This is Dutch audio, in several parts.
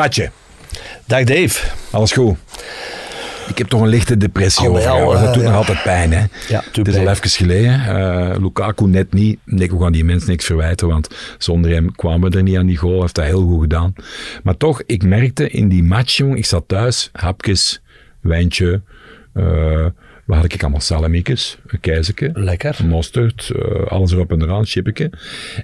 Patje, Dag Dave. alles goed? Ik heb toch een lichte depressie Oh, over jou. eh, doet nog altijd pijn, hè? Ja, Het is al even geleden. Eh, Lukaku net niet. Nee, we gaan die mensen niks verwijten, want zonder hem kwamen we er niet aan die goal. Hij heeft dat heel goed gedaan. Maar toch, ik merkte in die match, jong, ik zat thuis, hapjes, wijntje, eh wat had ik allemaal? Salamiekjes, een keizeke, Lekker. mosterd, alles erop en eraan, chippetje.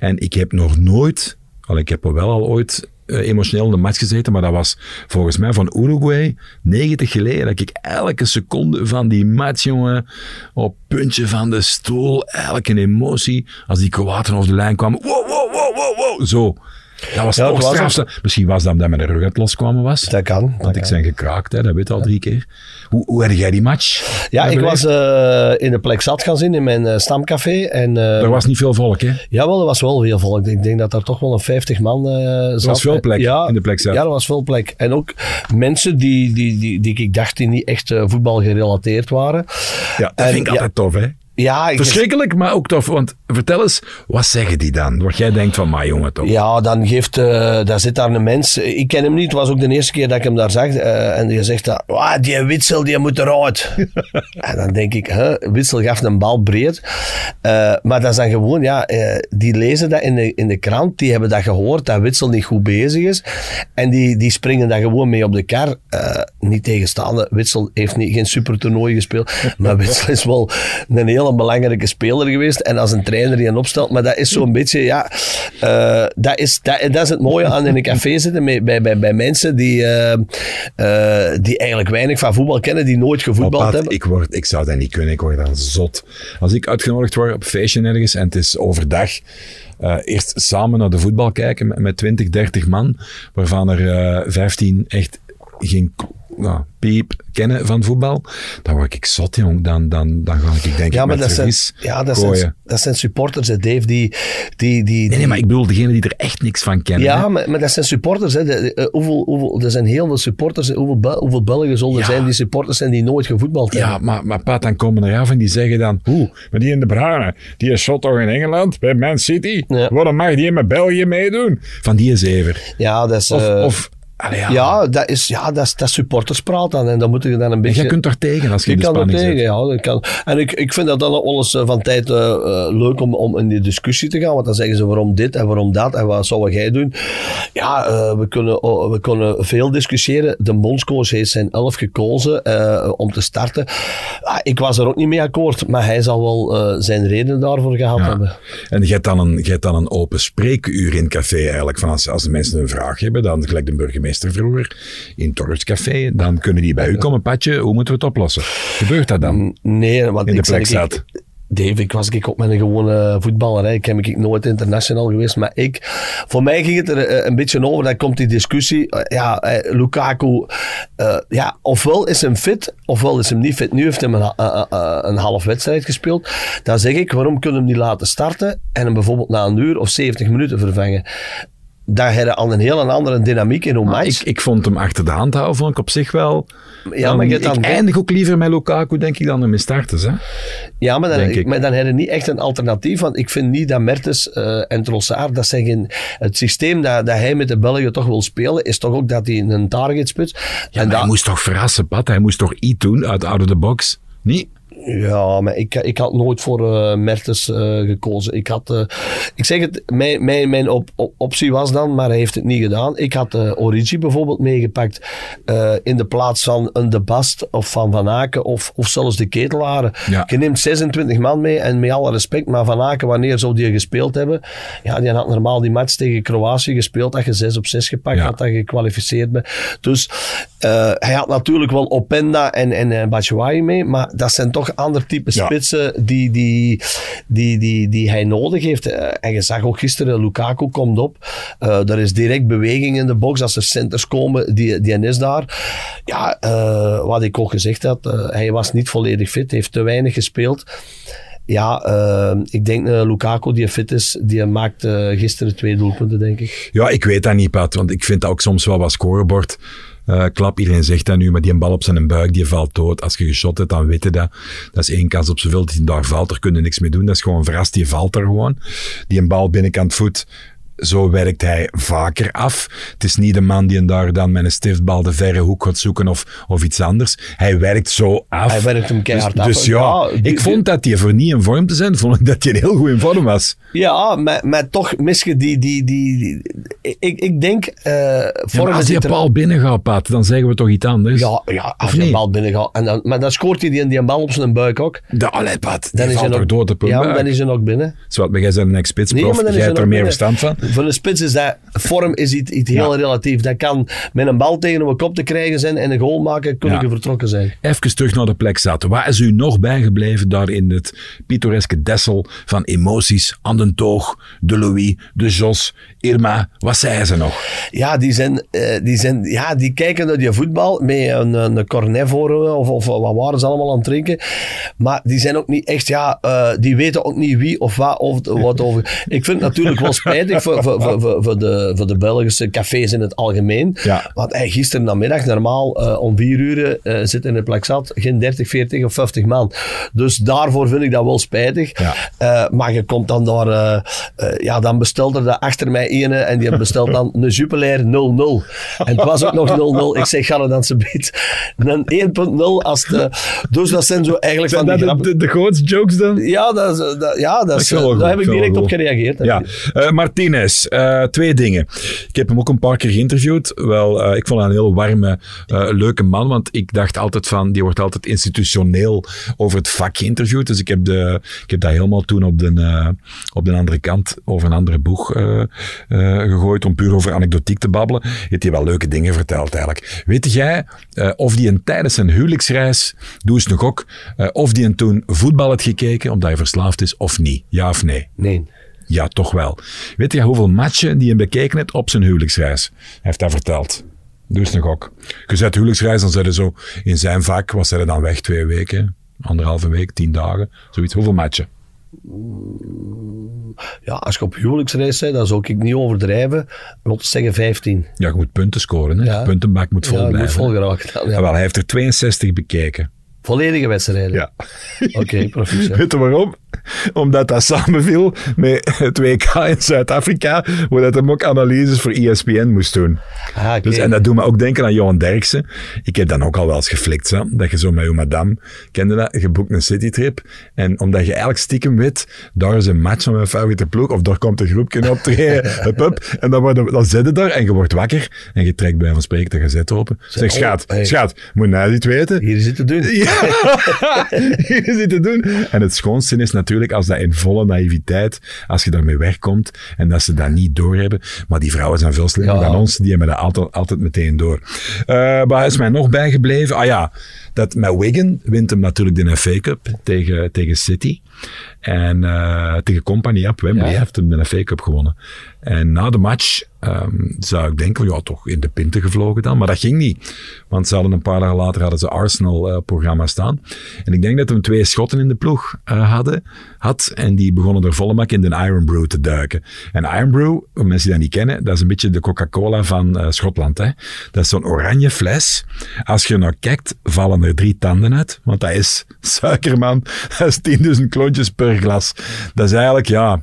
En ik heb nog nooit, al ik heb er wel al ooit emotioneel in de match gezeten, maar dat was volgens mij van Uruguay 90 geleden, dat ik elke seconde van die match, jongen, op puntje van de stoel, elke emotie, als die Kroaten over de lijn kwamen, wow, wow, wow, wow, wow, zo. Dat was Ja, toch het was strafste. Misschien was dat omdat mijn rug uit loskwamen was. Dat kan. dat Want ik zijn gekraakt, hè, dat weet je al drie keer. Hoe, hoe heb jij die match? Ja, ik beleefd? was eh, in de plek zat gaan zien in mijn eh, stamcafé. En, eh, Er was niet veel volk, hè? Jawel, er was wel veel volk. Ik denk dat er toch wel een 50 man zat. was veel plek ja, in de plek zat. Ja, er was veel plek. En ook mensen die, die, die, die ik dacht die niet echt voetbal gerelateerd waren. Ja, dat En, vind ik ja, altijd tof, hè? Ja, ik, Verschrikkelijk, maar ook tof. Want vertel eens, wat zeggen die dan? Wat jij denkt van, maar jongen, toch? Ja, dan geeft, eh, daar zit daar een mens. Ik ken hem niet, het was ook de eerste keer dat ik hem daar zag. eh, en die zegt, dat, "Wah, die Witsel, die moet eruit. en dan denk ik, hè, Witsel gaf een bal breed. Eh, maar dat is dan gewoon, ja, die lezen dat in de, in de krant, die hebben dat gehoord, dat Witsel niet goed bezig is. En die, die springen dan gewoon mee op de kar. Niet tegenstaande, Witsel heeft niet, geen supertoernooi gespeeld. Maar Witsel is wel een hele belangrijke speler geweest. En als een trainer die hem opstelt, maar dat is zo'n beetje, ja, eh, dat, is, dat, dat is het mooie aan in een café zitten met, bij, bij, bij mensen die, eh, eh, die eigenlijk weinig van voetbal kennen, die nooit gevoetbald Pat, hebben. ik, word, ik zou dat niet kunnen, ik word dan zot. Als ik uitgenodigd word op een feestje ergens en het is overdag, eerst samen naar de voetbal kijken met, met 20, 30 man, waarvan er eh 15 echt geen nou, piep kennen van voetbal, dan word ik zot, jong. Dan, dan, dan ga ik denk Ja, ik maar met dat zijn, ja, dat, gooien. zijn, dat zijn supporters, hè, Dave, die... die, die, Nee, nee, maar ik bedoel degene die er echt niks van kennen. Ja, maar, maar dat zijn supporters. Hè. De- eh, hoeveel, hoeveel, er zijn heel veel supporters. Hoeveel, hoeveel Belgen zullen er Ja. zijn die supporters zijn die nooit gevoetbald hebben? Ja, maar, maar Pat, dan komen er af en die zeggen dan... Hoe, maar die in de Bruyne, die is shot toch in Engeland, bij Man City? Ja. Waarom mag die met België meedoen? Van die zever. Ja, dat is... Of, eh, of allee, ja. ja, dat is, ja, dat is, dat is supporterspraat dan. En dan moet je dan een En beetje... jij kunt daar tegen als je Ik in de kan er spanning tegen, ja. Dat kan. En ik, ik vind dat dan ook wel eens eh, van tijd eh, eh, leuk om, om in die discussie te gaan. Want dan zeggen ze waarom dit en waarom dat en wat zou jij doen. Ja, eh, we, kunnen, we kunnen veel discussiëren. De bondscoach heeft zijn elf gekozen eh, om te starten. Ah, ik was er ook niet mee akkoord. Maar hij zal wel eh, zijn reden daarvoor gehad Ja. hebben. En je hebt, dan een, je hebt dan een open spreekuur in het café eigenlijk. Van als, als de mensen een vraag hebben, dan gelijk de burgemeester vroeger in het Dorpscafé, dan kunnen die bij u komen. Patje, hoe moeten we het oplossen? Gebeurt dat dan? Nee, want In de ik zeg, plek ik- staat. Dave, ik was ik ook met een gewone voetballer. Hè. Ik heb ik nooit international geweest. Maar ik, voor mij ging het er eh, een beetje over. Dan komt die discussie. eh, Ja, eh, Lukaku. eh, ja, ofwel is hem fit, ofwel is hem niet fit. Nu heeft hij een, eh, eh, een half wedstrijd gespeeld. Dan zeg ik, waarom kunnen we hem niet laten starten en hem bijvoorbeeld na een uur of 70 minuten vervangen? Daar je al een heel andere dynamiek in een match. Ik, ik vond hem achter de hand houden, vond ik op zich wel... Ja, maar ik eindig ook liever met Lukaku, denk ik, dan met starters. Hè? Ja, maar dan, denk ik. maar dan heb je niet echt een alternatief. Want ik vind niet dat Mertens eh, en Trossard, dat zijn geen... Het systeem dat, dat hij met de Belgen toch wil spelen, is toch ook dat hij een target spits. Ja, en maar dat, hij moest toch verrassen, Pat? Hij moest toch iets doen uit out of the box? Niet? Ja, maar ik, ik had nooit voor eh, Mertens eh, gekozen. Ik had... eh, ik zeg het, mijn, mijn, mijn op, op- optie was dan, maar hij heeft het niet gedaan. Ik had Origi bijvoorbeeld meegepakt in de plaats van een De Bast of van Van Aken of, of zelfs de Ketelaren. Ja. Je neemt 26 man mee en met alle respect, maar Van Aken, wanneer zou die gespeeld hebben? Ja, die had normaal die match tegen Kroatië gespeeld, dat je 6 op 6 gepakt Ja. had, dat je gekwalificeerd bent. Dus hij had natuurlijk wel Openda en, en uh, Batshuayi mee, maar dat zijn toch ander type Ja. spitsen die, die, die, die, die hij nodig heeft. Eh, en je zag ook gisteren, Lukaku komt op. Eh er is direct beweging in de box. Als er centers komen, die, die is daar. Ja, eh, wat ik ook gezegd had, eh, hij was niet volledig fit, heeft te weinig gespeeld. Ja, eh, ik denk uh, Lukaku die fit is, die maakt uh, gisteren twee doelpunten, denk ik. Ja, ik weet dat niet, Pat. Want ik vind dat ook soms wel wat scorebord. Uh, klap, iedereen zegt dat nu, maar die een bal op zijn buik, die valt dood. Als je geschot hebt, dan weet je dat. Dat is één kans op zoveel hij daar valt. Daar kun je niks mee doen. Dat is gewoon verrast, die valt er gewoon. Die een bal binnenkant voet, zo werkt hij vaker af. Het is niet de man die een daar dan met een stiftbal de verre hoek gaat zoeken of, of iets anders. Hij werkt zo af. Hij werkt hem keihard dus, af. Dus ja, Ja, ik vond dat hij voor niet in vorm te zijn, vond ik dat hij heel goed in vorm was. Ja, maar, maar toch mis je die... die, die, die- ik, ik denk... Ja, vorm maar als die er- bal binnen gaat, Pat, dan zeggen we toch iets anders. Ja, ja als niet? een bal binnen gaat. En dan, maar dan scoort hij die, die bal op zijn buik ook. De, allee, Pat, Dan is hij nog, door de Ja, dan is hij nog binnen. Zwart, maar jij bent een ex-spitsprof, Nee, jij hij hebt er meer binnen. verstand van. Voor de spits is dat... Vorm is iets, iets heel Ja. relatief. Dat kan met een bal tegen een kop te krijgen zijn en een goal maken, kun Ja. je vertrokken zijn. Even terug naar de plek zaten. Wat is u nog bijgebleven daar in het pittoreske dessel van emoties? Aan den Toog, de Louis, de Jos, Irma. Wat zei ze nog? Ja, die, zijn, eh, die, zijn, ja, die kijken naar die voetbal met een, een cornet voor hen, of, of wat waren ze allemaal aan het drinken. Maar die zijn ook niet echt, ja, eh, die weten ook niet wie of wat, of wat over. Ik vind het natuurlijk wel spijtig voor, voor, voor, voor, voor de, voor de Belgische cafés in het algemeen. Ja. Want hey, gisteren namiddag, normaal eh, om vier uur eh, zit in de plek zat geen 30, 40 of 50 man. Dus daarvoor vind ik dat wel spijtig. Ja. Eh, maar je komt dan daar, ja, dan bestelde er achter mij ene en die bestelt dan een Jupiler 0-0. En het was ook nog 0-0. Ik zeg, ga het dan ze beet. Een 1.0 als de... Dus dat zijn zo eigenlijk van die de grootste jokes dan? Ja, dat, is, dat, ja dat is, daar heb ik direct op gereageerd. Ja, Eh, Eh, twee dingen. Ik heb hem ook een paar keer geïnterviewd. Wel, eh, ik vond hem een heel warme, eh, leuke man, want ik dacht altijd van, die wordt altijd institutioneel over het vak geïnterviewd. Dus ik heb, de, ik heb dat helemaal toen op de, op de andere kant over een andere boeg gegooid, om puur over anekdotiek te babbelen. Heeft hij wel leuke dingen verteld eigenlijk. Weet jij of die een tijdens zijn huwelijksreis, doe eens nog ook, eh, of die een toen voetbal had gekeken, omdat hij verslaafd is, of niet? Ja of nee? Nee. Ja, toch wel. Weet je hoeveel matchen die hij bekeken heeft op zijn huwelijksreis? Hij heeft dat verteld. Dus nog ook. Je zet huwelijksreis, dan zijn ze zo in zijn vak, was hij dan weg twee weken, anderhalve week, tien dagen, zoiets. Hoeveel matchen? Ja, als je op huwelijksreis bent, dan zou ik niet overdrijven. Wat zeggen 15. Ja, je moet punten scoren. Hè? Ja. Puntenbak moet vol ja, dat moet blijven. vol geraakt. Ja. Ja, wel, hij heeft er 62 bekeken. Volledige wedstrijden. Ja. Oké, proficiat. Weet je waarom? Omdat dat samenviel met het WK in Zuid-Afrika, waar dat hem ook analyses voor ESPN moest doen. Ah. Dus, en dat doet me ook denken aan Johan Derksen. Ik heb dan ook al wel eens geflikt, zo, dat je zo met je madame, kende dat, je boekt een citytrip. En omdat je eigenlijk stiekem weet, daar is een match van mijn favoriete ploeg, of daar komt een groepje optreden, hup, hup, en dan, worden, dan zit je daar en je wordt wakker en je trekt bij van spreken de gazette open. Zeg, oh, schat, hey. schat, moet nou niet weten. Hier is het te doen. Ja, hier is het te doen. En het schoonste is natuurlijk als dat in volle naïviteit, als je daarmee wegkomt en dat ze dat niet doorhebben. Maar die vrouwen zijn veel slimmer Ja. dan ons, die hebben dat altijd, altijd meteen door. Maar is mij nog bijgebleven? Ah ja, dat met Wigan wint hem natuurlijk de FA Cup tegen, tegen City. En eh, tegen Company op Wembley Ja. heeft hem de FA Cup gewonnen. En na de match ehm, zou ik denken, ja, toch in de pinten gevlogen dan. Maar dat ging niet. Want ze hadden een paar dagen later hadden ze Arsenal-programma staan. En ik denk dat hem twee schotten in de ploeg eh, hadden, had. En die begonnen er volle mak in de Iron Brew te duiken. En Iron Brew, voor mensen die dat niet kennen, dat is een beetje de Coca-Cola van eh, Schotland. Hè? Dat is zo'n oranje fles. Als je naar kijkt, vallen er drie tanden uit. Want dat is suikerman. Dat is 10.000 klontjes per glas. Dat is eigenlijk, ja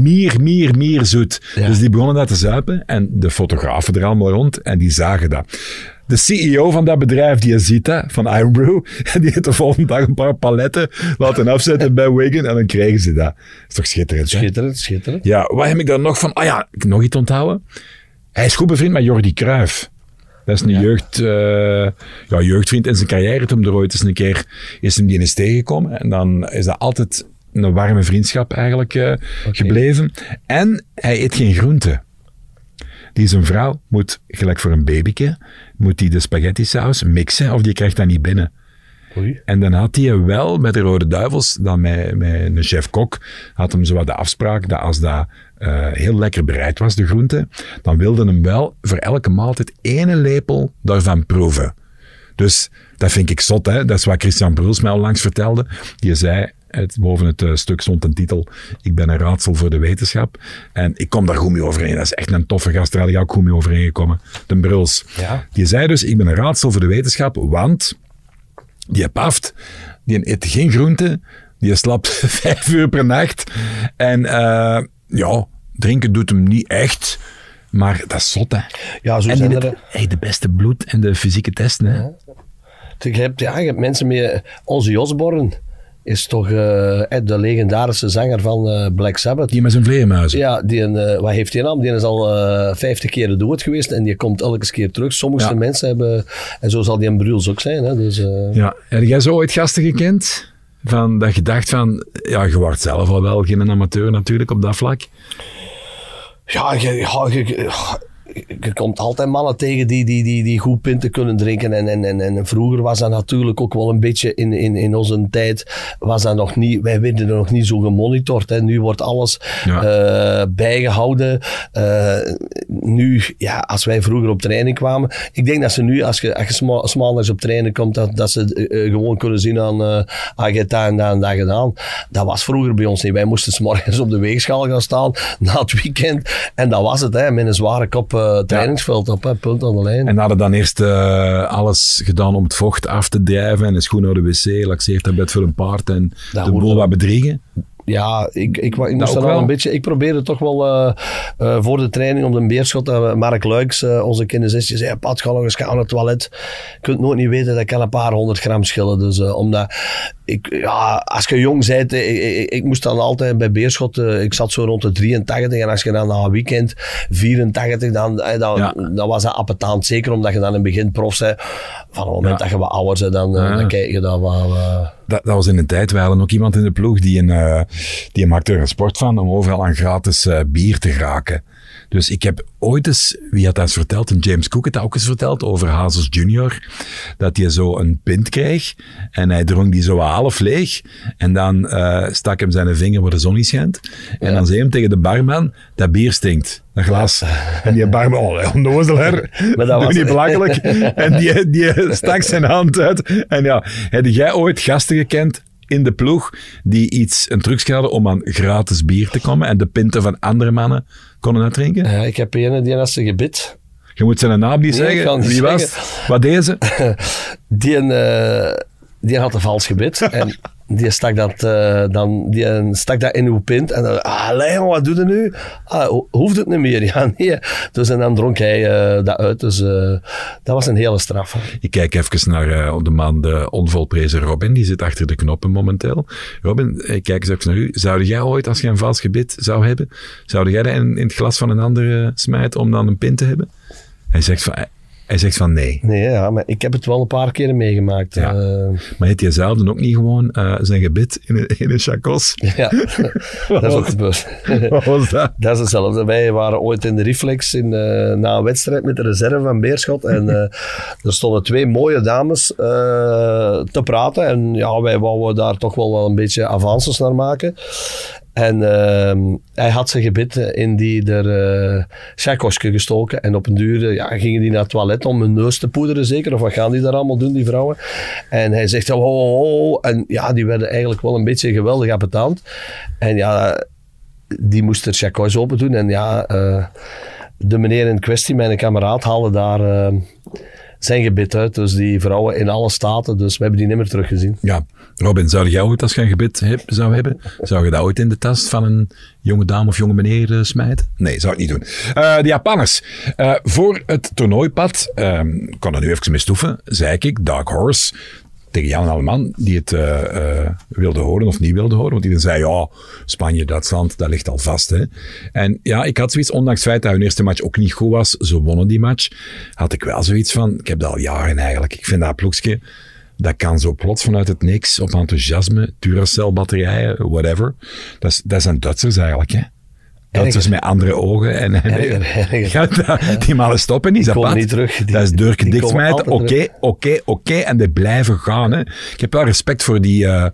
meer, meer, meer zoet. Ja. Dus die begonnen dat te zuipen en de fotografen er allemaal rond en die zagen dat. De CEO van dat bedrijf, die ziet dat, van Iron Brew, die heeft de volgende dag een paar paletten laten afzetten bij Wigan en dan kregen ze dat. is toch schitterend, hè? Schitterend, schitterend. Ja, wat heb ik daar nog van? Ah ja, ik nog iets onthouden. Hij is goed bevriend met Jordi Cruijff. Dat is een jeugd, eh, ja, jeugdvriend in zijn carrière. Toen er ooit eens een keer is hem die eens tegengekomen. En dan is dat altijd een warme vriendschap eigenlijk eh, gebleven. En hij eet geen groenten. Die zijn vrouw moet, gelijk voor een babyke, moet die de spaghetti saus mixen of die krijgt dat niet binnen. Oei. En dan had hij wel met de Rode Duivels, dan met, met een chef-kok, had hem zo de afspraak dat als dat eh, heel lekker bereid was, de groente, dan wilde hem wel voor elke maaltijd ene lepel daarvan proeven. Dus dat vind ik zot, hè. Dat is wat Christian Bruls mij al langs vertelde. Die zei, het, boven het eh, stuk stond een titel, ik ben een raadsel voor de wetenschap. En ik kom daar goed mee overeen. Dat is echt een toffe gast, daar had ik ook goed mee overeengekomen. De Bruls. Ja. Die zei dus, ik ben een raadsel voor de wetenschap, want die paft, die eet geen groente, die slaapt vijf uur per nacht. En eh, ja, drinken doet hem niet echt. Maar dat is zot, hè. Ja, zo En zijn er... hey, de beste bloed en de fysieke testen, hè. Je hebt, ja, je hebt mensen met... Ozzy Osbourne is toch eh, de legendarische zanger van eh, Black Sabbath. Die met zijn vleermuizen. Ja, die een, eh, wat heeft die naam? Die is al 50 keer dood geweest en die komt elke keer terug. Sommige Ja. mensen hebben... En zo zal die een Bruls ook zijn. Hè, dus, Ja, heb jij zo ooit gasten gekend? Van, dat je dacht van, ja, je wordt zelf al wel geen amateur natuurlijk op dat vlak. Ja, je, ja, je, je- komt altijd mannen tegen die, die, die, die goed pinten kunnen drinken. En, en, en, en vroeger was dat natuurlijk ook wel een beetje in, in, in onze tijd. Was dat nog niet, wij werden er nog niet zo gemonitord. Hè. Nu wordt alles Ja. eh, bijgehouden. Eh, nu, ja, als wij vroeger op training kwamen. Ik denk dat ze nu, als je, als je sma- op training komt, dat, dat ze eh, gewoon kunnen zien aan. hebt dat en dat en dat gedaan. Dat was vroeger bij ons niet. Wij moesten 's morgens op de weegschaal gaan staan na het weekend. En dat was het, hè, met een zware kop eh, trainingsveld op, hè, punt aan de lijn. En hadden dan eerst eh, alles gedaan om het vocht af te drijven en een schoen naar de wc, laxeertablet voor een paard en Dat de boel wat bedriegen. Ja, ik, ik, ik moest dan al wel? een beetje... Ik probeerde toch wel eh, eh, voor de training om de beerschot... dat Mark Luiks, onze kinderzusje, zei... Pat, ga nog eens gaan naar het toilet. Je kunt nooit niet weten, dat kan een paar honderd gram schillen. Dus omdat... Ik, ja, als je jong bent, ik, ik, moest dan altijd bij Beerschot... ik zat zo rond de 83 en als je dan na een weekend 84, dan, dan, Ja. dan was dat appetant. Zeker omdat je dan in het begin prof bent. Van het moment Ja. dat je wat ouder bent, dan, dan kijk je dat wat... Dat, dat was in een tijd, hadden ook iemand in de ploeg die, een, eh, die maakte er een sport van om overal aan gratis eh, bier te raken. Dus ik heb ooit eens, wie had dat eens verteld? En James Cook had dat ook eens verteld over Hazes Junior. Dat hij zo een pint kreeg en hij dronk die zo half leeg. En dan eh, stak hem zijn vinger waar de zon niet schijnt. En dan zei hem tegen de barman, dat bier stinkt. Dat glas. En die barman, oh, onnozel hè. Maar dat was- niet belachelijk. En die, die stak zijn hand uit. En ja, heb jij ooit gasten gekend in de ploeg die iets, een trucje hadden om aan gratis bier te komen en de pinten van andere mannen konden uitdrinken? Ja, ik heb een die had ze gebit. Je moet zijn naam niet Nee, zeggen. niet Wie was zeggen. Wat deze? Die, eh, die had een vals gebit. en die stak dat, eh, dan, die eh, stak dat in uw pint. En dan, ah, Leon, wat doe je nu? Ah, ho- hoeft het niet meer? Ja, nee. Dus en dan dronk hij eh, dat uit. Dus eh, dat was een hele straf. Ik kijk even naar eh, de man, de onvolprezen Robin. Die zit achter de knoppen momenteel. Robin, ik kijk eens even naar u. Zou jij ooit, als je een vals gebit zou hebben, zou jij dat in, in het glas van een ander eh, smijten om dan een pint te hebben? Hij zegt van, hij zegt van nee. Nee, ja, maar ik heb het wel een paar keren meegemaakt. Ja. Eh, Maar heeft hij zelf dan ook niet gewoon eh, zijn gebit in een, in een chacos? ja, dat is ook gebeurd. Wat was dat? Dat is hetzelfde. Wij waren ooit in de reflex in, eh, na een wedstrijd met de reserve van Beerschot. En er stonden twee mooie dames te praten. En ja, wij wouden daar toch wel een beetje avances naar maken. En ehm, hij had zijn gebit in die er uh, gestoken. En op een duur eh, ja, gingen die naar het toilet om hun neus te poederen zeker. Of wat gaan die daar allemaal doen, die vrouwen? En hij zegt, oh, oh, oh. En ja, die werden eigenlijk wel een beetje geweldig appetant. En ja, die moest er open doen. En ja, de meneer in kwestie, mijn kameraad, haalde daar uh, zijn gebit uit. Dus die vrouwen in alle staten. Dus we hebben die niet meer teruggezien. Ja, Robin, zou jij ooit als je een gebit heb, zou hebben, zou je dat ooit in de tas van een jonge dame of jonge meneer uh, smijten? Nee, zou ik niet doen. Uh, de Japanners. Uh, voor het toernooipad, um, kon er nu even mee zei ik, Dark Horse, tegen Jan Alleman, die het uh, wilde horen of niet wilde horen. Want die zei, ja, Spanje, Duitsland, dat ligt al vast. Hè. En ja, ik had zoiets, ondanks het feit dat hun eerste match ook niet goed was, ze wonnen die match, had ik wel zoiets van, ik heb dat al jaren eigenlijk, ik vind dat ploegje, dat kan zo plots vanuit het niks, op enthousiasme, Duracell batterijen, whatever. Dat, is, dat zijn Duitsers eigenlijk, hè. Duitsers met andere ogen. En, en erger, erger. Ja, dat, die malen stoppen niet. Dat niet terug. Die, dat is deurken dichtsmijten. Oké, oké, oké. En die blijven gaan. Hè. Ik heb wel respect voor die, uh,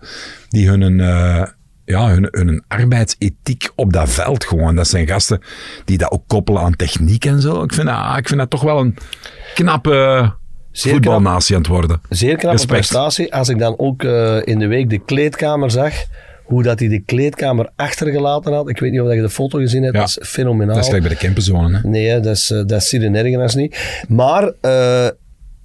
die hun, uh, ja, hun, hun arbeidsethiek op dat veld gewoon. Dat zijn gasten die dat ook koppelen aan techniek en zo. Ik vind dat, ik vind dat toch wel een knappe voetbalnatie aan het worden. Zeer knappe respect. prestatie. Als ik dan ook uh, in de week de kleedkamer zag hoe dat hij de kleedkamer achtergelaten had. Ik weet niet of je de foto gezien hebt. Ja, dat is fenomenaal. Dat is gelijk bij de camperzone. Hè? Nee, dat, is, uh, dat zie je nergens niet. Maar uh,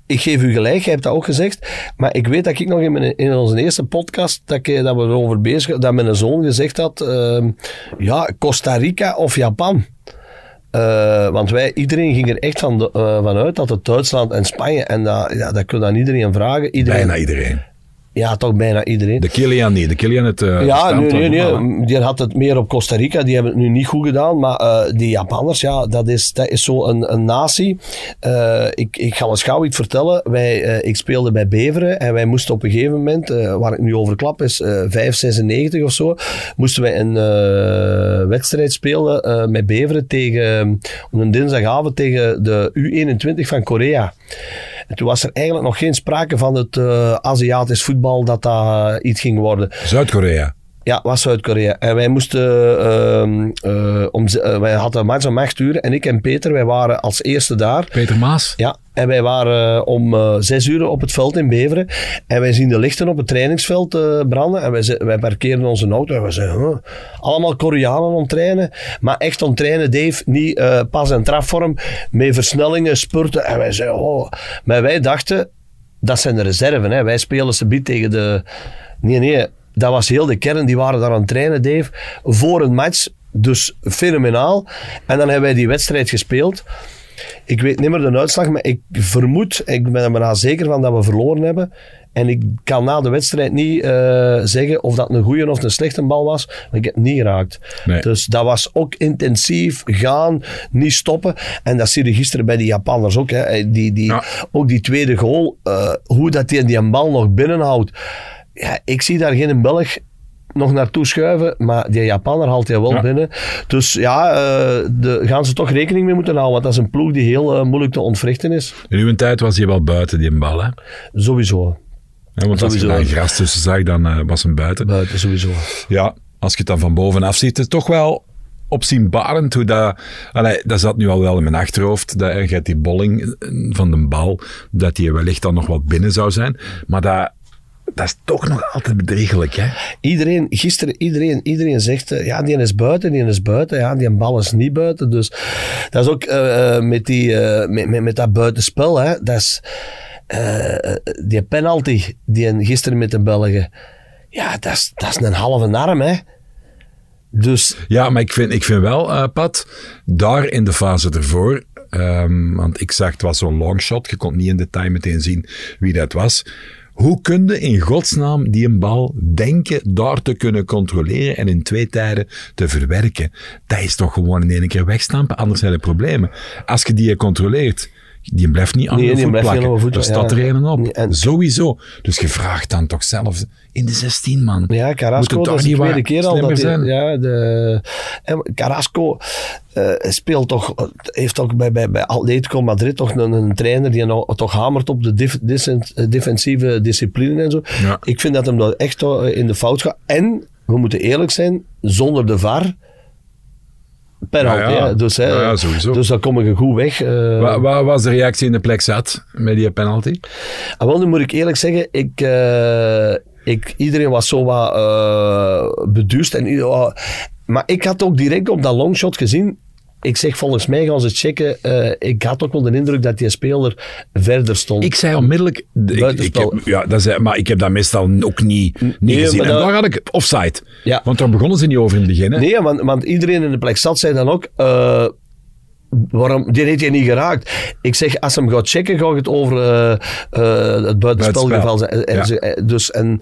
ik geef u gelijk, jij hebt dat ook gezegd. Maar ik weet dat ik nog in, mijn, in onze eerste podcast, dat, ik, dat we erover bezig dat mijn zoon gezegd had, ehm, ja, Costa Rica of Japan. Uh, want wij, iedereen ging er echt van de, uh, vanuit dat het Duitsland en Spanje, en dat, ja, dat kun je aan iedereen vragen. Iedereen, Bijna iedereen. Ja, toch bijna iedereen. De Kilian niet. De Kilian het uh, Ja, nee, nee, nee. Die had het meer op Costa Rica. Die hebben het nu niet goed gedaan. Maar uh, die Japanners, ja, dat is, dat is zo een, een natie. Uh, ik, ik ga eens gauw iets vertellen. Wij, ik speelde bij Beveren en wij moesten op een gegeven moment, waar ik nu over klap, is 5,96 of zo, moesten wij een wedstrijd spelen met Beveren tegen, op een dinsdagavond tegen de U21 van Korea. En toen was er eigenlijk nog geen sprake van het uh, Aziatisch voetbal dat dat iets ging worden. Zuid-Korea. Ja, was Zuid-Korea. En wij moesten, uh, uh, om, uh, wij hadden een match om acht uur en ik en Peter, wij waren als eerste daar. Peter Maas? Ja, en wij waren om zes uur op het veld in Beveren. En wij zien de lichten op het trainingsveld branden. En wij, wij parkeren onze auto en we zeggen, huh, allemaal Koreanen om trainen. Maar echt om trainen, Dave, niet pas- en trafvorm, met versnellingen, spurten. En wij zeggen, oh. Maar wij dachten, dat zijn de reserven. Hè. Wij spelen ze tegen de... Nee, nee, dat was heel de kern, die waren daar aan het trainen, Dave, voor een match. Dus fenomenaal. En dan hebben wij die wedstrijd gespeeld. Ik weet niet meer de uitslag, maar ik vermoed, ik ben er bijna zeker van dat we verloren hebben. En ik kan na de wedstrijd niet uh, zeggen of dat een goede of een slechte bal was. Maar ik heb het niet geraakt. Nee. Dus dat was ook intensief gaan, niet stoppen. En dat zie je gisteren bij die Japanners ook. Hè. Die, die, Ja. Ook die tweede goal, uh, hoe dat die die bal nog binnenhoudt. Ja, ik zie daar geen Belg nog naartoe schuiven, maar die Japaner haalt hij wel Ja. binnen. Dus ja, uh, de, gaan ze toch rekening mee moeten houden, want dat is een ploeg die heel uh, moeilijk te ontwrichten is. In uw tijd was hij wel buiten die bal, hè? Sowieso. Ja, want als je Sowieso. daar gras tussen zag, dan uh, was hem buiten. Buiten, sowieso. Ja, als je het dan van bovenaf ziet, is het toch wel opzienbarend hoe dat... Allee, dat zat nu al wel in mijn achterhoofd, dat er gaat die bolling van de bal, dat die wellicht dan nog wat binnen zou zijn. Maar dat, dat is toch nog altijd bedriegelijk, hè? Iedereen, gisteren, iedereen, iedereen zegt, uh, ja, die is buiten, die is buiten. Ja, die bal is niet buiten. Dus dat is ook uh, met, die, uh, met, met, met dat buitenspel, hè. Dat is... Uh, die penalty die gisteren met de Belgen, ja, dat is, dat is een halve arm, hè. Dus... Ja, maar ik vind, ik vind wel, Pat, daar in de fase ervoor, um, want ik zag het was zo'n longshot, je kon niet in detail meteen zien wie dat was. Hoe kun je in godsnaam die een bal denken daar te kunnen controleren en in twee tijden te verwerken? Dat is toch gewoon in één keer wegstampen, anders zijn er problemen. Als je die controleert, die blijft niet aan Nee, voet blijft plakken. voet, er staat ja. er een op. Nee, en- Sowieso. Dus je vraagt dan toch zelf in de 16 man. Ja, Carrasco, dat is de tweede keer al dat hij, ja, de, en Carrasco eh, speelt toch, heeft toch bij, bij, bij Atletico Madrid toch een, een trainer die nou, toch hamert op de dif- dis- defensieve discipline en zo. Ja. Ik vind dat hem dat echt wel in de fout gaat. En, we moeten eerlijk zijn, zonder de VAR, penalty. Ja, ja. hè. Dus, hè, Ja, sowieso. dus dan kom je goed weg. eh. Wat, wat was de reactie in de plek zat met die penalty? Ah, wel, nu moet ik eerlijk zeggen, ik, eh, ik, iedereen was zo wat eh beduust. En, wa- maar ik had ook direct op dat longshot gezien. Ik zeg, volgens mij gaan ze checken. eh, ik had ook wel de indruk dat die speler verder stond. Ik zei onmiddellijk... Ik, heb, ja, dat zei, maar ik heb dat meestal ook niet, niet Nee, gezien. En daar had ik offside. Ja. Want daar begonnen ze niet over in het begin. hè. Nee, want, want iedereen in de plek zat, zei dan ook... eh, waarom, die heeft je niet geraakt. Ik zeg, als hem gaat checken, gaat het over eh, eh, het buitenspelgeval zijn. En, Ja. eh, dus, en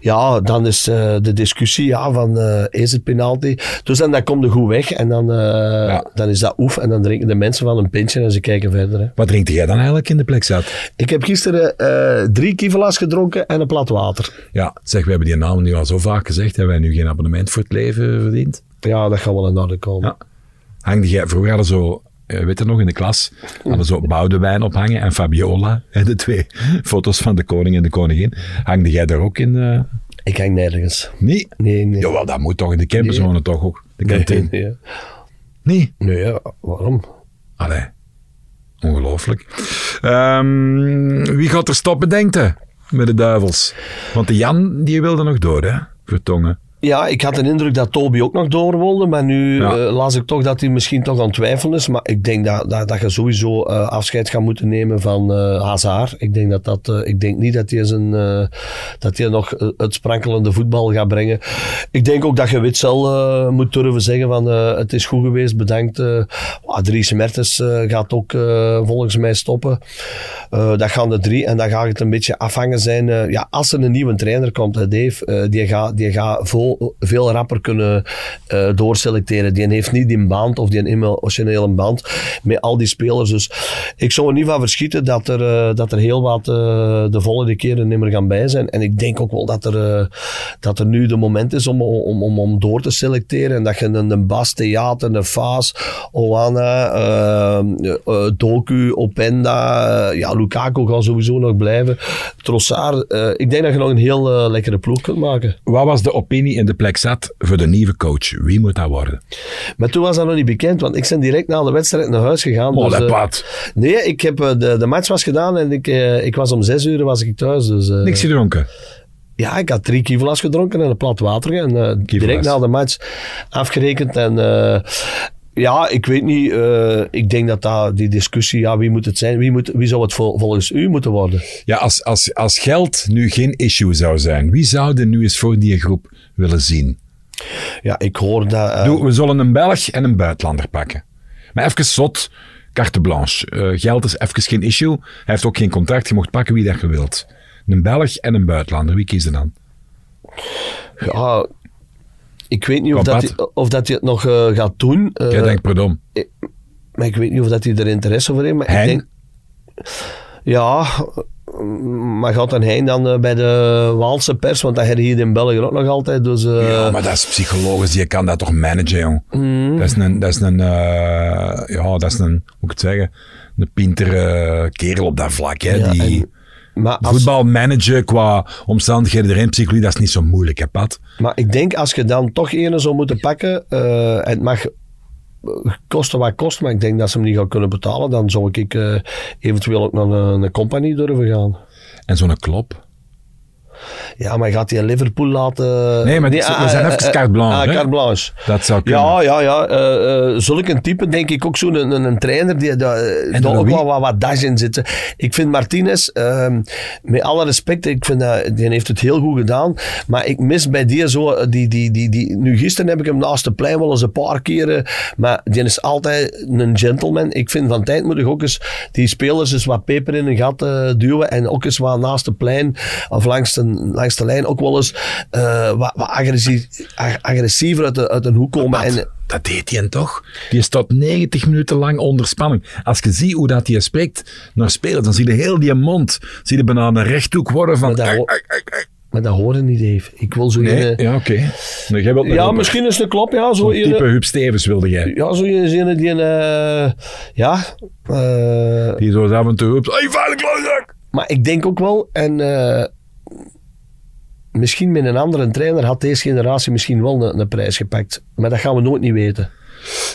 ja, dan is eh, de discussie ja, van, eh, is het penalty? Dus en dan komt er goed weg en dan, eh, dan is dat oef. En dan drinken de mensen van een pintje en ze kijken verder. Hè. Wat drinkte jij dan eigenlijk in de plek zat? Ik heb gisteren eh, drie kivelas gedronken en een plat water. Ja, zeg, we hebben die naam nu al zo vaak gezegd. Hebben wij nu geen abonnement voor het leven verdiend? Ja, dat gaat wel in orde komen. Ja. Hangde jij, vroeger hadden zo, eh, weet je nog, in de klas, hadden zo Boudewijn ophangen en Fabiola, hè, de twee foto's van de koning en de koningin. Hangde jij daar ook in? eh Ik hang nergens. nee? Nee, nee. Jawel, dat moet toch in de campingzone toch ook? De kantine? nee, nee. Nee? Nee, ja, waarom? Allee, ongelooflijk. Ehm, wie gaat er stoppen, denkt je, met de duivels? Want de Jan, die wilde nog door, hè? Vertongen. Ja, ik had de indruk dat Toby ook nog door wilde, maar nu Ja. eh, las ik toch dat hij misschien toch aan het twijfelen is. Maar ik denk dat, dat, dat je sowieso eh, afscheid gaat moeten nemen van eh Hazard. Ik denk, dat dat, ik denk niet dat hij, zijn, dat hij nog het sprankelende voetbal gaat brengen. Ik denk ook dat je Witsel moet durven zeggen van het is goed geweest, bedankt. Dries Mertens gaat ook volgens mij stoppen. Dat gaan de drie en dan gaat het een beetje afhangen zijn. ja, als er een nieuwe trainer komt, Dave, die gaat, die gaat vol, veel rapper kunnen eh, doorselecteren. Die heeft niet die band of die emotionele band met al die spelers. Dus ik zou er niet van verschieten dat er, eh, dat er heel wat eh, de volgende keer niet meer gaan bij zijn. En ik denk ook wel dat er, dat er nu de moment is om, om, om, om door te selecteren. En dat je een, een Bas, Theater, een Faas, Oana, Doku, Openda, ja, Lukaku gaat sowieso nog blijven. Trossard, ik denk dat je nog een heel lekkere ploeg kunt maken. Wat was de opinie in de plek zat voor de nieuwe coach? Wie moet dat worden? Maar toen was dat nog niet bekend, want ik ben direct na de wedstrijd naar huis gegaan. Oh, dus, dat wat. nee, ik heb, eh, de, de match was gedaan en ik, eh, ik was om zes uur was ik thuis. Dus, Niks gedronken. Ja, ik had drie kievelas gedronken en een plat water. En direct na de match afgerekend. En ja, ik weet niet. eh, ik denk dat dat, die discussie, ja, wie moet het zijn? Wie, moet, wie zou het vol- volgens u moeten worden? Ja, als, als, als geld nu geen issue zou zijn, wie zou er nu eens voor die groep willen zien? Ja, ik hoor dat... eh, Doe, we zullen een Belg en een buitenlander pakken. Maar even zot, carte blanche. Eh, geld is even geen issue. Hij heeft ook geen contract. Je mocht pakken wie dat je wilt. Een Belg en een buitenlander. Wie kies je dan? ja, ik weet niet of, dat, hij, of dat hij het nog eh, gaat doen. eh, Jij denkt, pardon. maar ik weet niet of dat hij er interesse voor heeft. Maar Hein? ik denk... Ja, maar gaat dan Hein dan eh, bij de Waalse pers? Want dat heb je hier in België ook nog altijd. Dus, eh, Ja, maar dat is psychologisch. Je kan dat toch managen, jong. Dat is een, dat is een, eh, ja, dat is een, hoe moet ik het zeggen, een pintere kerel op dat vlak. Hè, Ja, die en- maar, als, voetbal managen qua omstandigheden erin, psychologie, dat is niet zo moeilijk, hè, Pat? maar ik denk als je dan toch ene zou moeten pakken, eh, en het mag kosten wat kost, maar ik denk dat ze hem niet gaan kunnen betalen, dan zou ik eh, eventueel ook naar een, een compagnie durven gaan. En zo'n klop. Ja, maar gaat hij Liverpool laten... Nee, maar die- we zijn ah, even ah, carte blanche, Ah, hè? carte blanche. Dat zou kunnen. Ja, ja, ja. eh eh, zulk een type denk ik ook zo'n een, een, een trainer die daar ook wel wat, wat dash in zit. Ik vind Martinez, ehm, met alle respect, ik vind dat, die heeft het heel goed gedaan. Maar ik mis bij die zo, eh, die, die, die, die, nu gisteren heb ik hem naast de plein wel eens een paar keren, maar die is altijd een gentleman. Ik vind van tijd moet ik ook eens die spelers eens wat peper in een gat eh, duwen en ook eens wat naast de plein of langs de, langs de lijn ook wel eens eh, wat, wat ag- agressiever uit, de, uit een hoek komen. En, Dat deed hij toch? Die staat 90 minuten lang onder spanning. Als je ziet hoe dat hij spreekt naar spelers, dan zie je heel die mond, zie je bijna een rechthoek worden van... Maar dat. Maar hoorde niet, Dave. Ik wil zo Nee, een- ja, oké. Nee, jij wilt ja, misschien is het klop, ja. Zo type een, Huub Stevens wilde jij. ja, zo een zin die een, eh, ja. eh, Die zo af en toe roept, hey, maar ik denk ook wel, en eh, misschien met een andere trainer had deze generatie misschien wel een, prijs gepakt. Maar dat gaan we nooit niet weten.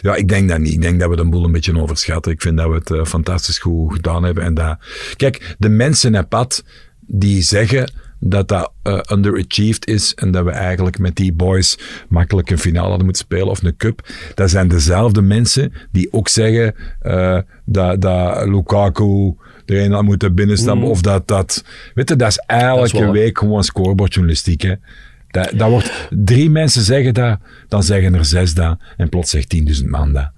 Ja, ik denk dat niet. Ik denk dat we de boel een beetje overschatten. Ik vind dat we het eh, fantastisch goed gedaan hebben. En dat... Kijk, de mensen in pad die zeggen dat dat eh, underachieved is en dat we eigenlijk met die boys makkelijk een finale hadden moeten spelen of een cup. Dat zijn dezelfde mensen die ook zeggen eh, dat, dat Lukaku erin had moeten binnenstappen of dat dat... Weet je, dat is elke Dat is waar. week gewoon scorebordjournalistiek, hè. Dat, dat wordt, drie mensen zeggen dat, dan zeggen er zes dat en plots zegt 10.000 man dat.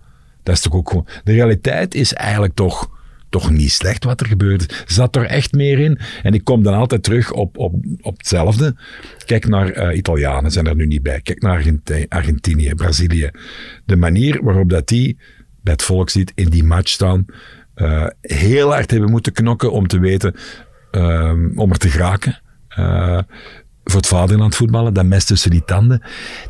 Dat is toch ook gewoon... De realiteit is eigenlijk toch, toch niet slecht wat er gebeurt. Zat er echt meer in. En ik kom dan altijd terug op, op, op hetzelfde. Kijk naar eh, Italianen, zijn er nu niet bij. Kijk naar Argenti- Argentinië, Brazilië. De manier waarop dat die bij het volk ziet in die match staan, eh, heel hard hebben moeten knokken om te weten, ehm, om er te geraken. Eh, voor het vaderland voetballen, dat mes tussen die tanden.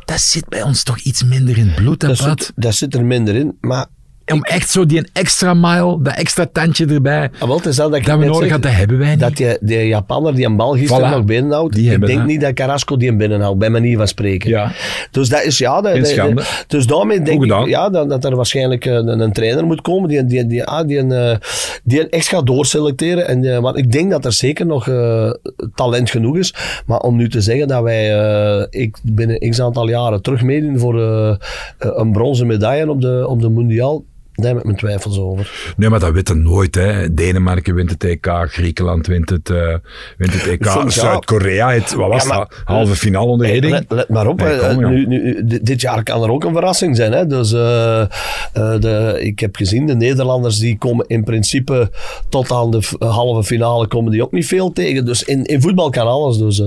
Dat zit bij ons toch iets minder in het bloed, hè, Dat zit, dat zit er minder in. Maar om echt zo die extra mile, dat extra tandje erbij, Ah, wel, dat, dat, ik dat we nodig hadden, dat hebben wij niet. Dat die, die Japaner die een bal gisteren Voilà. nog binnenhoudt. Die ik denk dat. niet dat Carrasco die hem binnenhoudt, bij manier van spreken. Ja. Dus dat is ja. Dat, schande. dus daarmee denk ik ja, dat, dat er waarschijnlijk een, een trainer moet komen die, die, die, ah, die, een, eh, die echt gaat doorselecteren. En, eh, want ik denk dat er zeker nog eh, talent genoeg is. Maar om nu te zeggen dat wij eh, ik binnen x aantal jaren terug meedoen voor eh, eh, een bronzen medaille op de, op de mondiaal, daar heb ik mijn twijfels over. Nee, maar dat weten nooit. Hè. Denemarken wint het EK, Griekenland wint het, eh, wint het EK. Zuid-Korea, het, wat was Ja, maar- dat? Halve finale onder Heding. Let, let maar op, Nee, kom, nu, nu, dit- jaar kan er ook een verrassing zijn. Hè? Dus, eh, eh, de, ik heb gezien, de Nederlanders die komen in principe tot aan de halve finale komen die ook niet veel tegen. Dus in, in voetbal kan alles. Dus,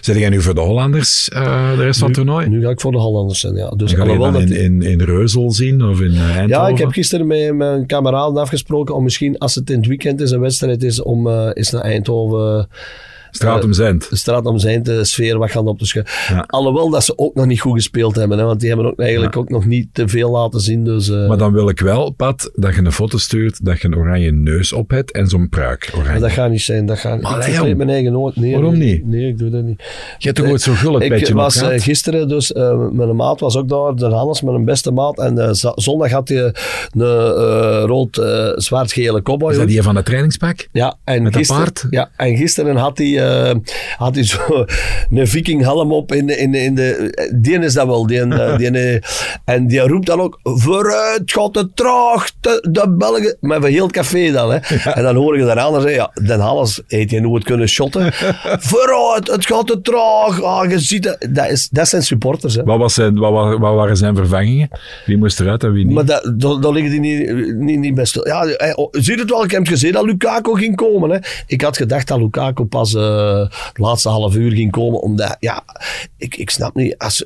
Zet jij nu voor de Hollanders eh, de rest van het toernooi? nu ga ik voor de Hollanders zijn. Ja. Dus Ga je dan in, in, in Reuzel zien of in Eindhoven? ja, ik heb gisteren met mijn kameraden afgesproken om misschien, als het in het weekend is, een wedstrijd is, om eens naar Eindhoven om Zend. de straat om zijn de sfeer wat gaan op te schuiven. Ja. Alhoewel dat ze ook nog niet goed gespeeld hebben, hè, want die hebben ook eigenlijk ook nog niet te veel laten zien. Dus, eh, Maar dan wil ik wel, Pat, dat je een foto stuurt dat je een oranje neus op hebt en zo'n pruik. Oranje. dat gaat niet zijn. Dat gaat, Maar ik vertreed mijn eigen nooit. Nee, waarom nee, niet? Nee, ik doe dat niet. Je hebt toch ooit zo'n gullet Ik was eh, gisteren dus, eh, mijn maat was ook daar, de Hannes, mijn beste maat. En eh, zondag had hij een eh, rood, eh, zwart-gele cowboy. Is dat die van dat trainingspak? Ja, en Met gisteren, paard? Ja, en gisteren had hij, eh, had hij zo een vikinghelm op in in in de... Die is dat wel. Die, eh, die, eh, en die roept dan ook, vooruit, gaat het traag, de, de Belgen. Maar van heel het café dan. Hè. En dan hoor je daaraan zeggen, ja, Den Halles heeft je nooit kunnen shotten. vooruit, het gaat te traag. Ah, je ziet het. Dat, is, dat zijn supporters. Hè. Wat, was zijn, wat, wa- wat waren zijn vervangingen? Wie moest eruit en wie niet? Maar dat, daar liggen die niet, niet, niet stil. Ja, oh, zie je het wel? Ik heb gezien dat Lukaku ging komen. Hè. Ik had gedacht dat Lukaku pas eh het laatste half uur ging komen. Omdat, ja, ik, ik snap niet. Als,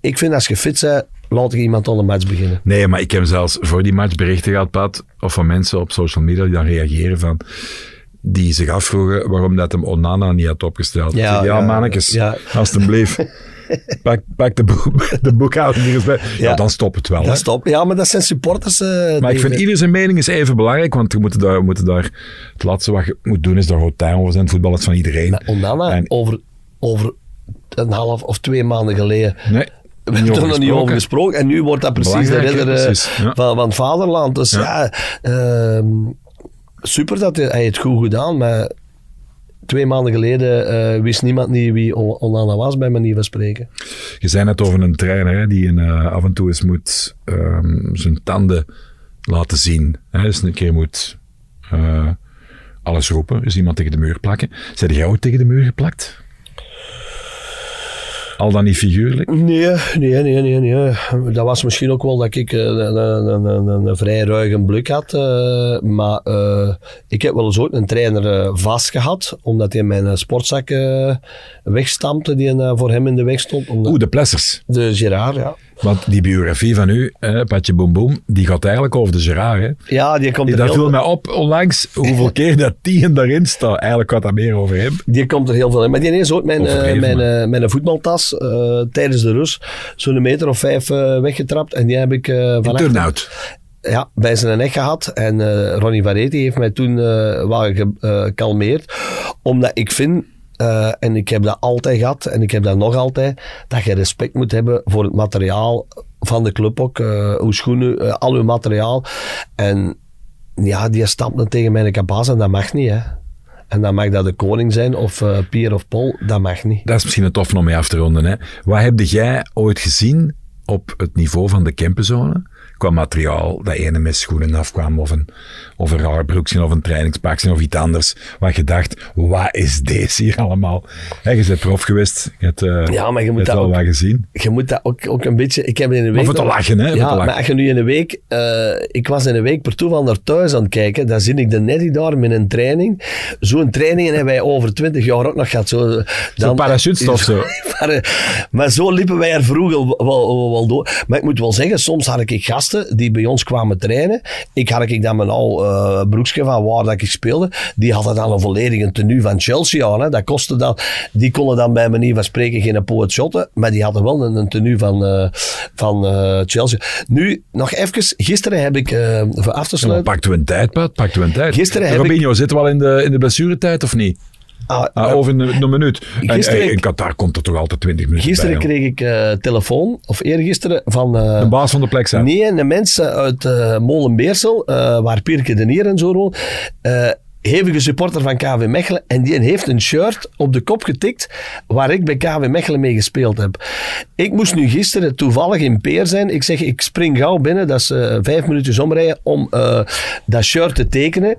ik vind als je fit bent, laat ik iemand aan de match beginnen. Nee, maar ik heb zelfs voor die match berichten gehad, Pat, of van mensen op social media die dan reageren van die zich afvroegen waarom dat hem Onana niet had opgesteld. Ja, Ja, ja, ja, mannetjes, ja. alstublieft. pak, pak de, boek, de boekhouding hier eens bij. Ja, Ja. dan stopt het wel. Dat stop. Ja, maar dat zijn supporters. eh, Maar ik vind ieder zijn mening is even belangrijk, want we moeten daar, we moeten daar het laatste wat je moet doen is daar tuin over zijn. Voetbal is van iedereen. Maar Onana, En- over, over een half of twee maanden geleden nee, We hebben er nog niet over gesproken. En nu wordt dat precies de Belangrijk, redder eh, precies, ja. van, van het vaderland. Dus ja, ehm, super dat hij, hij het goed gedaan. Maar twee maanden geleden eh, wist niemand niet wie On- Onana was, bij manier van spreken. Je zei net over een trainer hè, die een, eh, af en toe eens moet ehm, zijn tanden laten zien. Hè, dus een keer moet eh, alles roepen, dus iemand tegen de muur plakken. Zijn jij ooit tegen de muur geplakt? Al dan niet figuurlijk? Nee, nee, nee, nee, nee. Dat was misschien ook wel dat ik eh, een, een, een, een, een vrij ruige blik had. eh, maar eh, ik heb wel eens ooit een trainer eh, vastgehad, omdat hij mijn sportzak wegstampte die voor hem in de weg stond. Omdat, Oeh, de Plessers. de Gerard, ja. Want die biografie van u, eh, Patje Boom Boom, die gaat eigenlijk over de Gerard. Hè. Ja, die komt er dat viel mij op onlangs, hoeveel keer dat die en daarin staat. Eigenlijk gaat dat meer over hem. die komt er heel veel in. Maar die is ook mijn, Overdreven, mijn, eh, mijn voetbaltas tijdens de rust zo'n meter of vijf weggetrapt. En die heb ik van Turnout. ja, bij zijn nek gehad. En Ronnie Vareti heeft mij toen wel gekalmeerd. omdat ik vind, eh, en ik heb dat altijd gehad, en ik heb dat nog altijd, dat je respect moet hebben voor het materiaal van de club ook. eh uw schoenen, eh, al uw materiaal. En ja, die stampte tegen mijn kabaas en dat mag niet, hè. En dan mag dat de koning zijn, of eh Pier of Paul, dat mag niet. Dat is misschien een tof om mee af te ronden. Hè. Wat heb jij ooit gezien op het niveau van de Kempenzone? Qua materiaal, dat ene met schoenen afkwam, of een, of een raar broekje, of een trainingspakje, of iets anders. Waar je dacht, wat is deze hier allemaal? Hè, je bent prof geweest, je hebt, eh, Ja, maar je moet dat wel ook- wat gezien. Je moet dat ook, ook een beetje... Ik heb in een week... voor te lachen, hè, Ja, te lachen. maar als je nu in een week... eh, ik was in een week per toeval naar thuis aan het kijken. Dan zie ik de Nettie daar met een training. Zo'n training hebben wij over twintig jaar ook nog gehad. Zo, dan, parachutestop zo. maar, eh, maar zo liepen wij er vroeger wel, wel, wel door. Maar ik moet wel zeggen, soms had ik gasten gasten die bij ons kwamen trainen. Ik had ik dan mijn al uh, broekje van waar dat ik speelde. Die hadden dan een volledige tenue van Chelsea aan. Hè. Dat kostte dan, die konden dan bij manier van spreken geen poot shotten. Maar die hadden wel een, een tenue van, uh, van uh, Chelsea. Nu, nog even. Gisteren heb ik, voor af te sluiten... Ja, pakten we een tijd, Pat? Pakten we een tijd? Gisteren heb Robinho, ik... zitten we al in de, in de blessuretijd of niet? Ah, ah, over een, een minuut. Gisteren, en, in Qatar komt er toch altijd 20 minuten Gisteren kreeg ik uh, telefoon, of eergisteren, van... Uh, de baas van de plek zijn. Nee, de mensen uit uh, Molenbeersel, waar Pirke de Nier en zo woont hevige supporter van KV Mechelen. En die heeft een shirt op de kop getikt waar ik bij KV Mechelen mee gespeeld heb. Ik moest nu gisteren toevallig in Peer zijn. Ik zeg, ik spring gauw binnen. Dat is uh, vijf minuten omrijden om uh, dat shirt te tekenen.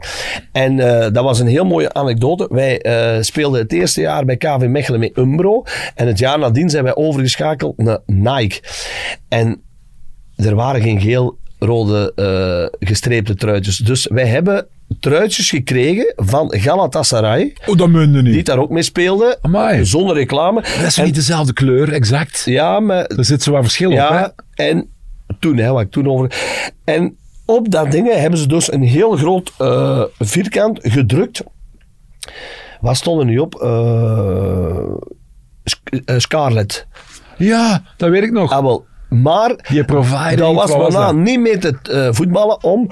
En uh, dat was een heel mooie anekdote. Wij speelden het eerste jaar bij KV Mechelen met Umbro. En het jaar nadien zijn wij overgeschakeld naar Nike. En er waren geen geel rode gestreepte truitjes. Dus wij hebben truitjes gekregen van Galatasaray. Oh, dat meende niet. Die daar ook mee speelde. Amai. Zonder reclame. Dat is niet dezelfde kleur, exact. Ja, maar... Er zit zo wat verschil ja, op, hè? en toen, hè, wat ik toen over... En op dat ding hebben ze dus een heel groot uh, vierkant gedrukt. Wat stond er nu op? Uh, Scarlet. Ja, dat weet ik nog. Ah, wel. Maar Die provider, dat was waarna niet meer te uh, voetballen om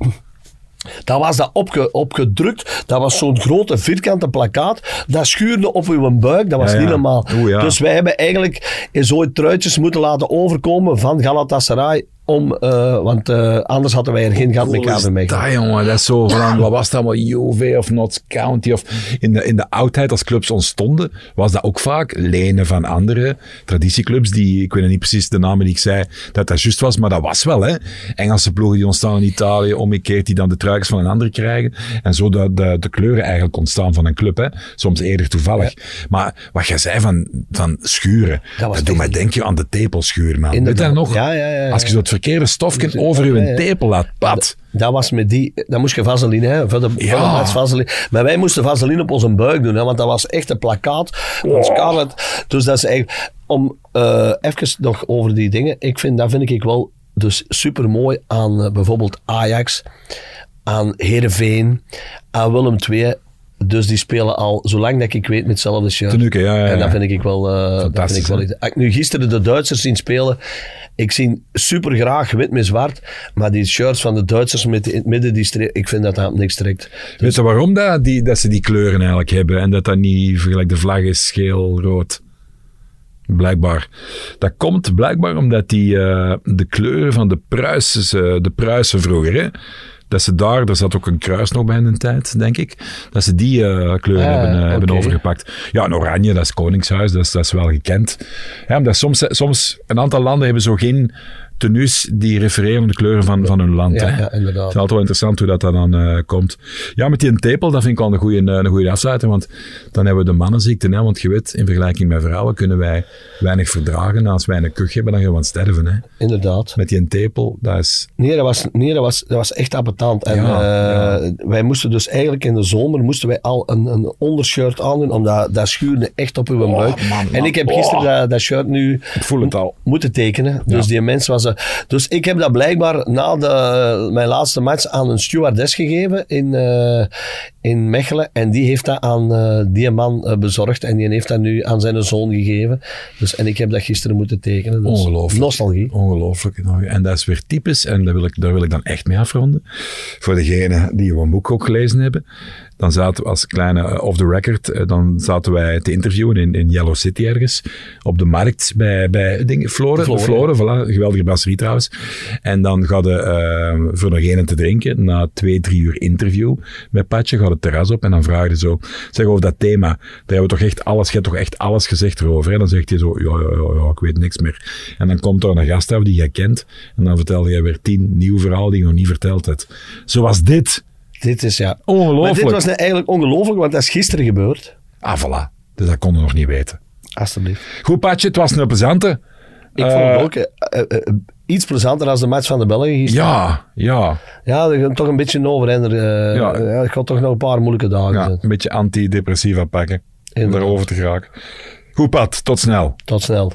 dat was dat opge, opgedrukt. Dat was zo'n grote vierkante plakkaat. Dat schuurde op uw buik. Dat was ja, ja. niet normaal. Ja. Dus wij hebben eigenlijk zo'n truitjes moeten laten overkomen van Galatasaray om, uh, want uh, anders hadden wij er geen gat mee KV mee. Dat jongen, dat is zo van, wat was allemaal, Juve of Notts County of in de, in de oudheid als clubs ontstonden, was dat ook vaak lenen van andere traditieclubs die, ik weet niet precies de namen die ik zei, dat dat juist was, maar dat was wel hè. Engelse ploegen die ontstaan in Italië, omgekeerd die dan de truikens van een ander krijgen en zo de, de, de kleuren eigenlijk ontstaan van een club hè. Soms eerder toevallig. Ja. Maar wat jij zei van, van schuren, dat, dat doet mij denken aan de tepelschuur man. Weet dat nog? Ja, ja, ja, Als je zo het verkeerde stofje over je tepel laat pad. Dat was met die, dan moest je vaseline, hè, voor de, Ja. voor de vaseline. Maar wij moesten vaseline op onze buik doen, hè, want dat was echt een plakkaat van Scarlett. Dus dat is eigenlijk, om uh, even nog over die dingen, ik vind, dat vind ik wel dus super mooi aan uh, bijvoorbeeld Ajax, aan Heerenveen, aan Willem II. Dus die spelen al, zolang dat ik weet, met hetzelfde shirt. Tenuke, ja, ja, ja. En dat vind ik wel... Uh, dat vind ik wel. Als ik nu gisteren de Duitsers zien spelen, ik zie super graag wit met zwart, maar die shirts van de Duitsers met in het midden, die ik vind dat dat niks trekt. Dus... Weet je waarom dat, die, dat ze die kleuren eigenlijk hebben en dat dat niet, gelijk de vlag is, geel, rood? Blijkbaar. Dat komt blijkbaar omdat die, uh, de kleuren van de Pruisen, de Pruisen vroeger, hè, dat ze daar, er zat ook een kruis nog bij in de tijd, denk ik, dat ze die uh, kleuren Ah, hebben, uh, hebben overgepakt. Ja, en oranje, dat is Koningshuis, dat is, dat is wel gekend. Ja, omdat soms, soms, een aantal landen hebben zo geen tenues die refereren aan de kleuren van, van hun land. Ja, hè. ja, inderdaad. Het is altijd wel interessant hoe dat, dan eh, komt. Ja, met die een tepel, dat vind ik wel een goede, een goede afsluiter, want dan hebben we de mannenziekte. Hè? Want je weet, in vergelijking met vrouwen kunnen wij weinig verdragen. Als wij een kuch hebben, dan gaan we aan sterven. Hè? Inderdaad. Met die een tepel, dat is... Nee, dat was, nee, dat was, dat was echt appetant. En Ja, eh, wij moesten dus eigenlijk in de zomer moesten wij al een, een ondershirt aandoen, omdat dat schuurde echt op uw buik. man, en ik heb gisteren dat, dat shirt nu Ik voel het al. moeten tekenen. Dus die mens was... dus ik heb dat blijkbaar na de, mijn laatste match aan een stewardess gegeven in, eh, in Mechelen. En die heeft dat aan eh, die man eh, bezorgd. En die heeft dat nu aan zijn zoon gegeven. Dus, en ik heb dat gisteren moeten tekenen. Dus Ongelooflijk. Nostalgie. Ongelooflijk. En dat is weer typisch, en daar wil, ik, daar wil ik dan echt mee afronden. Voor degenen die jouw boek ook gelezen hebben. Dan zaten we als kleine eh, off the record, eh, dan zaten wij te interviewen in, in Yellow City ergens. Op de markt bij, bij dingen, Floren. Floren, voilà, geweldige brasserie trouwens. En dan je eh, voor nog een te drinken, na twee, drie uur interview met Patje, gaat het terras op en dan vraag je zo, zeg over dat thema, daar hebben we toch echt alles, je hebt toch echt alles gezegd erover. Hè? Dan zegt hij zo, ja, ja, ja, ja, ik weet niks meer. En dan komt er een gast af die jij kent en dan vertelde jij weer tien nieuw verhaal die je nog niet verteld hebt. Zoals dit. Dit is ja. Ongelooflijk. Maar dit was nou eigenlijk ongelooflijk, want dat is gisteren gebeurd. Ah, voilà. Dus dat konden we nog niet weten. Alsjeblieft. Goed, Patje, het was een plezante. Ik Eh, vond het ook eh, eh, eh, iets plezanter dan de match van de Belgen gisteren. Ja, ja, Ja, toch een beetje over. En er, eh, Ja. ja. het gaat toch nog een paar moeilijke dagen ja. Een beetje antidepressiva pakken. Om daarover te geraken. Goed, Pat. Tot snel. Tot snel.